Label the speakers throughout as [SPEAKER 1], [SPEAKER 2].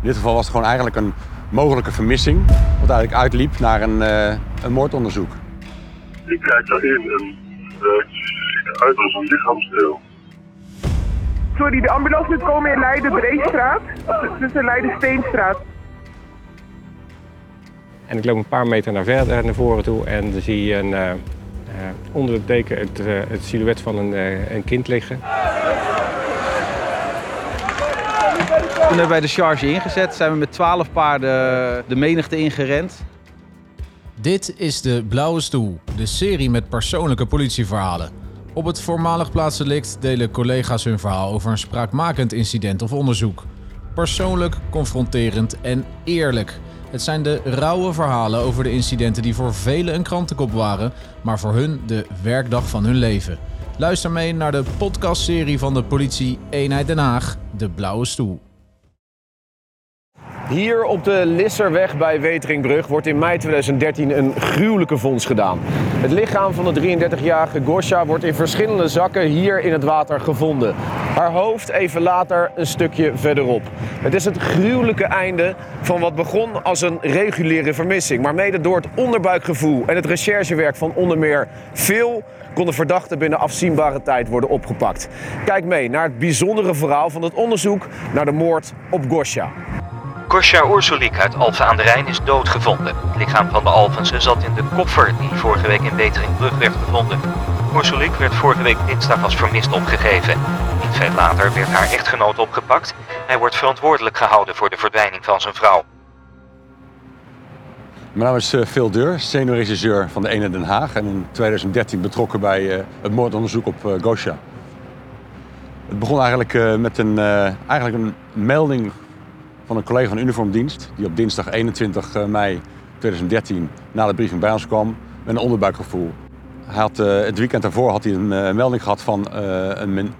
[SPEAKER 1] In dit geval was het gewoon eigenlijk een mogelijke vermissing, wat eigenlijk uitliep naar een, uh, een moordonderzoek.
[SPEAKER 2] Ik kijk daarin en uh, het ziet eruit als een lichaamsdeel.
[SPEAKER 3] Sorry, de ambulance moet komen in Leiden-Breestraat, tussen Leiden-Steenstraat.
[SPEAKER 4] En ik loop een paar meter naar verder naar voren toe en dan zie je een, uh, onder de deken het, het silhouet van een, een kind liggen.
[SPEAKER 5] Toen hebben wij de charge ingezet, zijn we met 12 paarden de menigte ingerend.
[SPEAKER 6] Dit is de Blauwe Stoel, de serie met persoonlijke politieverhalen. Op het voormalig plaatsdelict delen collega's hun verhaal over een spraakmakend incident of onderzoek. Persoonlijk, confronterend en eerlijk. Het zijn de rauwe verhalen over de incidenten die voor velen een krantenkop waren, maar voor hun de werkdag van hun leven. Luister mee naar de podcastserie van de politie Eenheid Den Haag, De Blauwe Stoel.
[SPEAKER 7] Hier op de Lisserweg bij Weteringbrug wordt in mei 2013 een gruwelijke vondst gedaan. Het lichaam van de 33-jarige Gosha wordt in verschillende zakken hier in het water gevonden. Haar hoofd even later een stukje verderop. Het is het gruwelijke einde van wat begon als een reguliere vermissing. Maar mede door het onderbuikgevoel en het recherchewerk van onder meer veel kon de verdachte binnen afzienbare tijd worden opgepakt. Kijk mee naar het bijzondere verhaal van het onderzoek naar de moord op Gosha.
[SPEAKER 8] Kosja Ursulik uit Alphen aan de Rijn is doodgevonden. Het lichaam van de Alphense zat in de koffer die vorige week in Weteringbrug werd gevonden. Ursulik werd vorige week dinsdag als vermist opgegeven. Niet veel later werd haar echtgenoot opgepakt. Hij wordt verantwoordelijk gehouden voor de verdwijning van zijn vrouw.
[SPEAKER 1] Mijn naam is Phil Deur, senior-regisseur van de Ene Den Haag en in 2013 betrokken bij het moordonderzoek op Gosha. Het begon eigenlijk met een, eigenlijk een melding van een collega van uniformdienst... die op dinsdag 21 mei 2013 na de briefing bij ons kwam met een onderbuikgevoel. Hij had, uh, het weekend daarvoor had hij een uh, melding gehad van een,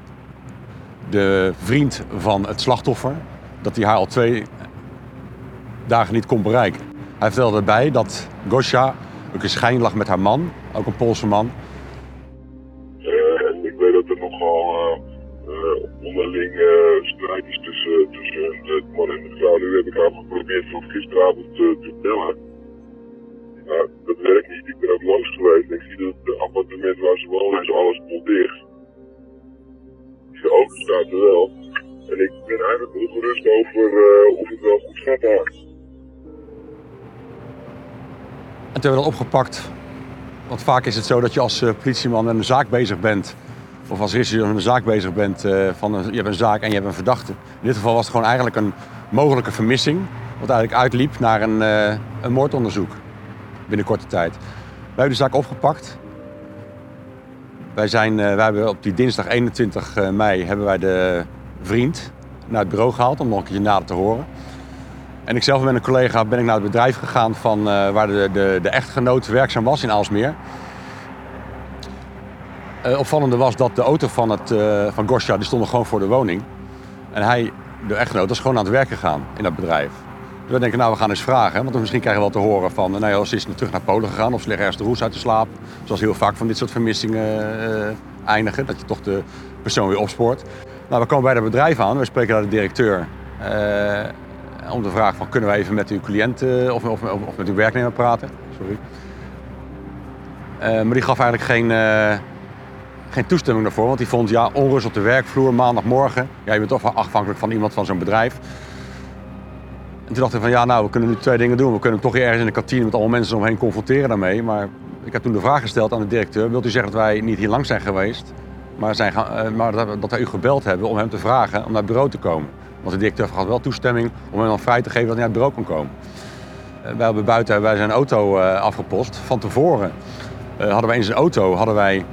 [SPEAKER 1] de vriend van het slachtoffer... dat hij haar al twee dagen niet kon bereiken. Hij vertelde erbij dat Gosha ook in schijn lag met haar man, ook een Poolse man.
[SPEAKER 2] Waar ze wonen is alles dicht. De auto staat er wel. En ik ben eigenlijk ongerust over uh, of het wel goed gaat daar.
[SPEAKER 1] En toen hebben we dat opgepakt. Want vaak is het zo dat je als uh, politieman een zaak bezig bent of als met een zaak bezig bent, uh, van een, je hebt een zaak en je hebt een verdachte. In dit geval was het gewoon eigenlijk een mogelijke vermissing, wat eigenlijk uitliep naar een, een moordonderzoek binnen korte tijd. Wij hebben de zaak opgepakt. Wij, zijn, uh, wij hebben op die dinsdag 21 mei hebben wij de vriend naar het bureau gehaald om nog een keer nader te horen. En ik zelf met een collega ben ik naar het bedrijf gegaan van, waar de, de, de echtgenoot werkzaam was in Aalsmeer. Uh, opvallende was dat de auto van, het, uh, van die stond gewoon voor de woning. En hij, de echtgenoot, was gewoon aan het werk gegaan in dat bedrijf. We denken, nou, we gaan eens vragen. Want misschien krijgen we wel te horen van, nou ja, ze is terug naar Polen gegaan of ze liggen ergens de roes uit te slapen. Zoals heel vaak van dit soort vermissingen uh, eindigen, dat je toch de persoon weer opspoort. Nou, we komen bij het bedrijf aan, we spreken naar de directeur. om te vragen van, kunnen we even met uw cliënt of, of, of, met uw werknemer praten? Sorry. maar die gaf eigenlijk geen geen toestemming daarvoor. Want die vond ja, onrust op de werkvloer maandagmorgen. Ja, je bent toch afhankelijk van iemand van zo'n bedrijf. En toen dacht ik van ja, nou, we kunnen nu twee dingen doen. We kunnen hem toch ergens in de kantine met allemaal mensen omheen confronteren daarmee. Maar ik heb toen de vraag gesteld aan de directeur: wilt u zeggen dat wij niet hier lang zijn geweest, maar, zijn gaan, maar dat, dat wij u gebeld hebben om hem te vragen om naar het bureau te komen? Want de directeur had wel toestemming om hem dan vrij te geven dat hij naar het bureau kon komen. wij hebben buiten wij zijn auto uh, afgepost. Van tevoren hadden wij in zijn auto hadden wij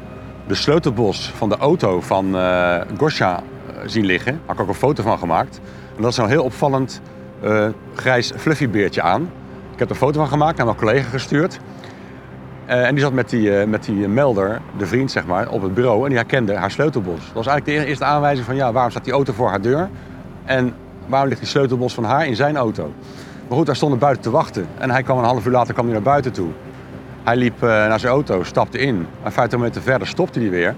[SPEAKER 1] de sleutelbos van de auto van uh, Gosha zien liggen. Daar had ik ook een foto van gemaakt. En dat is zo'n heel opvallend uh, grijs fluffybeertje aan. Ik heb er een foto van gemaakt, naar mijn collega gestuurd. Uh, en die zat met die, met die melder, de vriend zeg maar, op het bureau. En die herkende haar sleutelbos. Dat was eigenlijk de eerste aanwijzing van ja, waarom staat die auto voor haar deur? En waarom ligt die sleutelbos van haar in zijn auto? Maar goed, hij stond er buiten te wachten. En hij kwam een half uur later kwam hij naar buiten toe. Hij liep naar zijn auto, stapte in. En 50 meter verder stopte hij weer.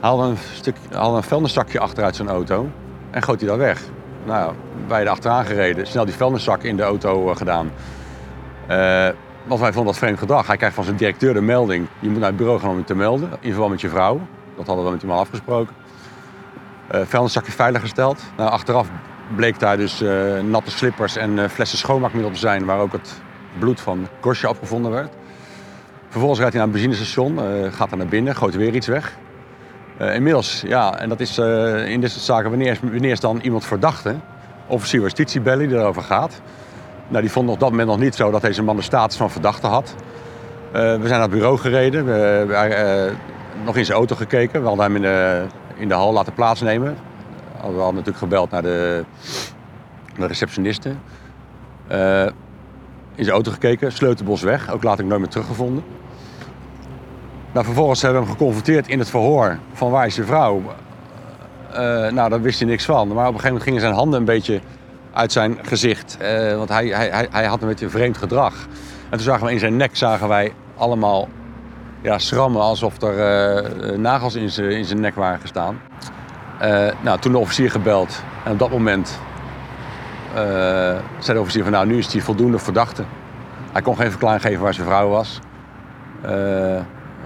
[SPEAKER 1] Haalde een, stuk, haalde een vuilniszakje achteruit zijn auto en goot hij daar weg. Nou, wij er achteraan gereden, snel die vuilniszak in de auto gedaan. want wij vonden dat vreemd gedrag. Hij krijgt van zijn directeur de melding, je moet naar het bureau gaan om je te melden, in verband met je vrouw. Dat hadden we met die man afgesproken. Uh, vuilniszakje veilig gesteld. Nou, achteraf bleek daar dus natte slippers en flessen schoonmaakmiddel te zijn... waar ook het bloed van Gosja opgevonden werd. Vervolgens rijdt hij naar een benzinestation, uh, gaat er naar binnen, gooit weer iets weg. Uh, inmiddels, ja, en dat is uh, in dit zaken, wanneer is, wanneer dan iemand verdachte? Officier justitie die erover gaat. Nou, die vond op dat moment nog niet zo dat deze man de status van verdachte had. we zijn naar het bureau gereden, we nog in zijn auto gekeken. We hadden hem in de, in de hal laten plaatsnemen. We hadden natuurlijk gebeld naar de, de receptioniste in zijn auto gekeken, sleutelbos weg. Ook later nooit meer teruggevonden. Nou, vervolgens hebben we hem geconfronteerd in het verhoor van waar is je vrouw. Uh, nou, daar wist hij niks van. Maar op een gegeven moment gingen zijn handen een beetje uit zijn gezicht. Uh, want hij, hij, hij had een beetje vreemd gedrag. En toen zagen we in zijn nek zagen wij allemaal ja, schrammen alsof er uh, nagels in zijn, in zijn nek waren gestaan. nou, toen de officier gebeld. En op dat moment zei de officier van nou, nu is hij voldoende verdachte. Hij kon geen verklaring geven waar zijn vrouw was.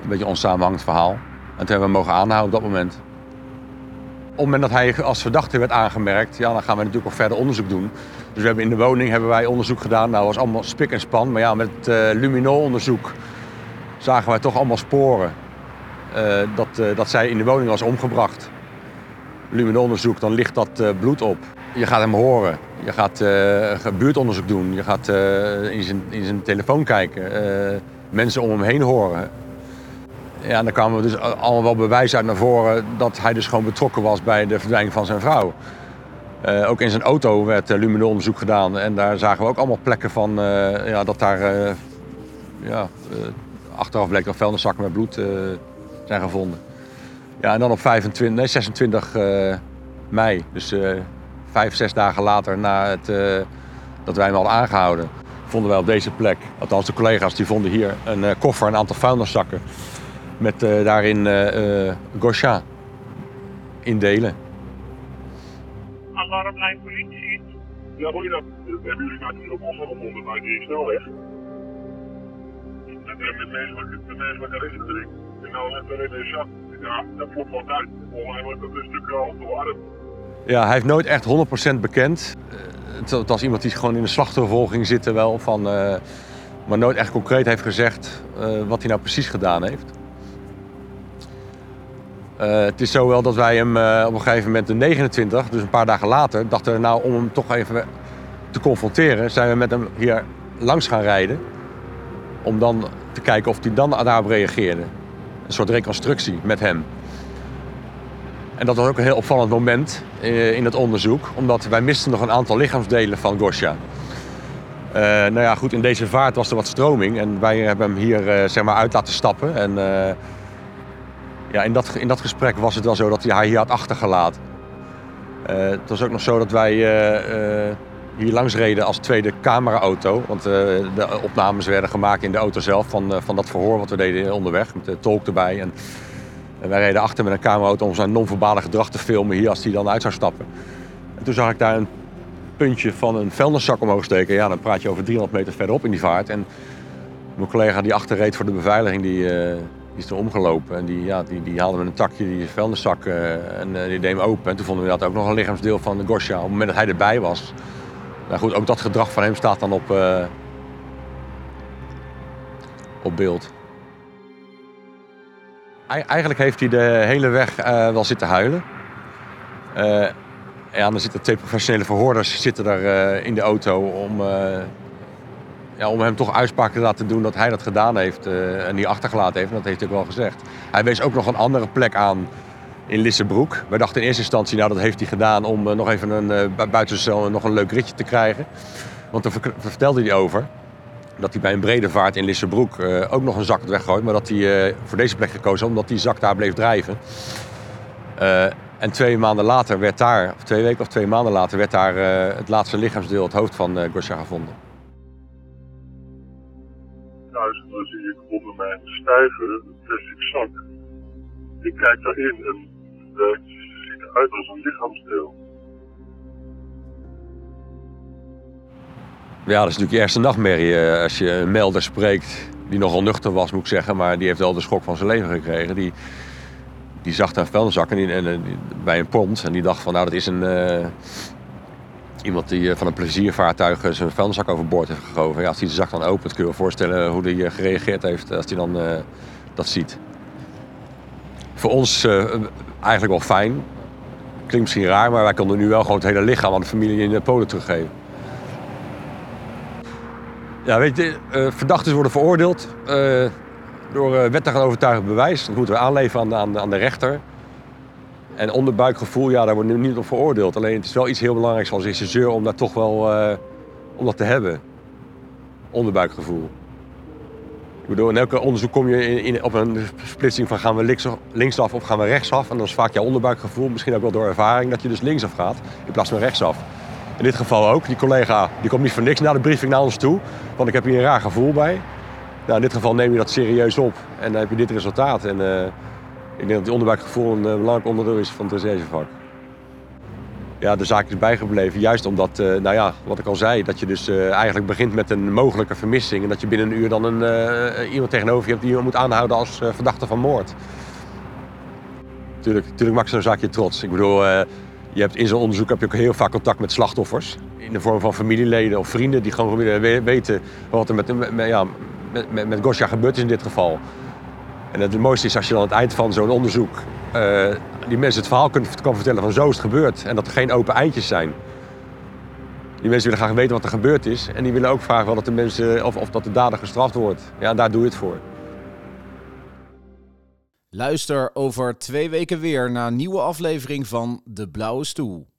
[SPEAKER 1] Een beetje een onsamenhangend verhaal. En toen hebben we mogen aanhouden op dat moment. Op het moment dat hij als verdachte werd aangemerkt, ja, dan gaan we natuurlijk nog verder onderzoek doen. Dus we hebben in de woning hebben wij onderzoek gedaan. Nou, dat was allemaal spik en span. Maar ja, met het uh, luminol-onderzoek zagen wij toch allemaal sporen dat, dat zij in de woning was omgebracht. Luminol-onderzoek, dan ligt dat bloed op. Je gaat hem horen. Je gaat buurtonderzoek doen. Je gaat in, zijn, in zijn telefoon kijken. Mensen om hem heen horen. Ja, en dan kwamen dus allemaal wel bewijs uit naar voren dat hij dus gewoon betrokken was bij de verdwijning van zijn vrouw. ook in zijn auto werd uh, onderzoek gedaan. En daar zagen we ook allemaal plekken van ja, dat daar ja, achteraf bleek dat vuilniszakken met bloed zijn gevonden. Ja, en dan op 25, nee, 26 mei, dus vijf, zes dagen later na het, dat wij hem hadden aangehouden, vonden wij op deze plek, althans de collega's, die vonden hier een koffer, een aantal vuilniszakken met uh, daarin Gosha in delen.
[SPEAKER 3] Alarmlijn politie.
[SPEAKER 2] Ja, goeiedag. Hebben jullie nou hier op ons gevonden bij die snelweg? Met, met menselijke, menselijke rechtering. En nou net een zak. Ja, dat klopt wel uit. Volgens mij wordt dat een stuk al te warm.
[SPEAKER 1] Ja, hij heeft nooit echt 100% bekend. Het was iemand die gewoon in de slachtoffervolging zitten wel. Van, uh, maar nooit echt concreet heeft gezegd uh, wat hij nou precies gedaan heeft. Uh, het is zo wel dat wij hem op een gegeven moment de 29, dus een paar dagen later, dachten nou om hem toch even te confronteren, zijn we met hem hier langs gaan rijden. Om dan te kijken of hij dan daarop reageerde. Een soort reconstructie met hem. En dat was ook een heel opvallend moment eh, in het onderzoek, omdat wij misten nog een aantal lichaamsdelen van Gosja. Nou ja, goed, in deze vaart was er wat stroming en wij hebben hem hier zeg maar uit laten stappen. En ja, in, dat, in dat gesprek was het wel zo dat hij haar hier had achtergelaten. het was ook nog zo dat wij hier langs reden als tweede cameraauto. Want de opnames werden gemaakt in de auto zelf van, van dat verhoor wat we deden onderweg. Met de tolk erbij. En, en wij reden achter met een cameraauto om zijn non-verbale gedrag te filmen hier als hij dan uit zou stappen. En toen zag ik daar een puntje van een vuilniszak omhoog steken. Ja, dan praat je over 300 meter verderop in die vaart. En mijn collega die achter reed voor de beveiliging, die, uh, die is er omgelopen. En die, ja, die, die haalde met een takje die vuilniszak uh, en uh, die deed hem open. En toen vonden we dat ook nog een lichaamsdeel van de. Op het moment dat hij erbij was. Nou goed, ook dat gedrag van hem staat dan op, op beeld eigenlijk heeft hij de hele weg wel zitten huilen. Ja, dan zitten twee professionele verhoorders zitten daar in de auto om, om hem toch uitspraken te laten doen dat hij dat gedaan heeft en die achtergelaten heeft. Dat heeft hij ook wel gezegd. Hij wees ook nog een andere plek aan in Lissebroek. Wij dachten in eerste instantie, nou dat heeft hij gedaan om nog even een, buiten nog een leuk ritje te krijgen. Want daar vertelde hij over dat hij bij een brede vaart in Lissebroek uh, ook nog een zak had weggooid. Maar dat hij uh, voor deze plek gekozen omdat die zak daar bleef drijven. Uh, en twee maanden later werd daar, of twee weken of twee maanden later, werd daar het laatste lichaamsdeel, het hoofd van Gosja gevonden.
[SPEAKER 2] stijve dus plastic zak. Ik kijk daarin en eh, het ziet eruit als een lichaamsdeel.
[SPEAKER 1] Ja, dat is natuurlijk je eerste nachtmerrie. Eh, als je een melder spreekt, die nogal nuchter was, moet ik zeggen, maar die heeft wel de schok van zijn leven gekregen. Die, die zag daar vuilniszakken in, en, eh, bij een pond. en die dacht van, nou, dat is een, iemand die eh, van een pleziervaartuig eh, zijn vuilniszak overboord heeft gegoven. Ja, als hij de zak dan opent, kun je je voorstellen hoe hij eh, gereageerd heeft als hij dan dat ziet. Voor ons eigenlijk wel fijn. Klinkt misschien raar, maar wij konden nu wel gewoon het hele lichaam aan de familie in Polen teruggeven. Ja, weet je, verdachten worden veroordeeld door eh, wettig en overtuigend bewijs. Dat moeten we aanleveren aan, aan de rechter. En onderbuikgevoel, ja, daar wordt nu niet op veroordeeld. Alleen het is wel iets heel belangrijks als regisseur om daar toch wel eh, om dat te hebben. Onderbuikgevoel. Ik in elke onderzoek kom je in, op een splitsing van gaan we links, linksaf of gaan we rechtsaf. En dan is vaak jouw onderbuikgevoel, misschien ook wel door ervaring, dat je dus linksaf gaat in plaats van rechtsaf. In dit geval ook. Die collega die komt niet voor niks na de briefing naar ons toe. Want ik heb hier een raar gevoel bij. Nou, in dit geval neem je dat serieus op. En dan heb je dit resultaat. En eh, ik denk dat die onderbuikgevoel een eh, belangrijk onderdeel is van het recherchevak. Ja, de zaak is bijgebleven. Juist omdat, eh, nou ja, wat ik al zei, dat je dus eh, eigenlijk begint met een mogelijke vermissing. En dat je binnen een uur dan een, eh, iemand tegenover je hebt die je moet aanhouden als verdachte van moord. Tuurlijk, tuurlijk maakt zo'n zaak je trots. Ik bedoel, je hebt in zo'n onderzoek heb je ook heel vaak contact met slachtoffers. In de vorm van familieleden of vrienden die gewoon weten wat er met, met, ja, met, met Gosja gebeurd is in dit geval. En het mooiste is als je dan aan het eind van zo'n onderzoek eh, die mensen het verhaal kunt, kan vertellen van zo is het gebeurd. En dat er geen open eindjes zijn. Die mensen willen graag weten wat er gebeurd is. En die willen ook vragen wel dat de mensen, of, of dat de dader gestraft wordt. Ja, daar doe je het voor.
[SPEAKER 6] Luister over twee weken weer naar een nieuwe aflevering van De Blauwe Stoel.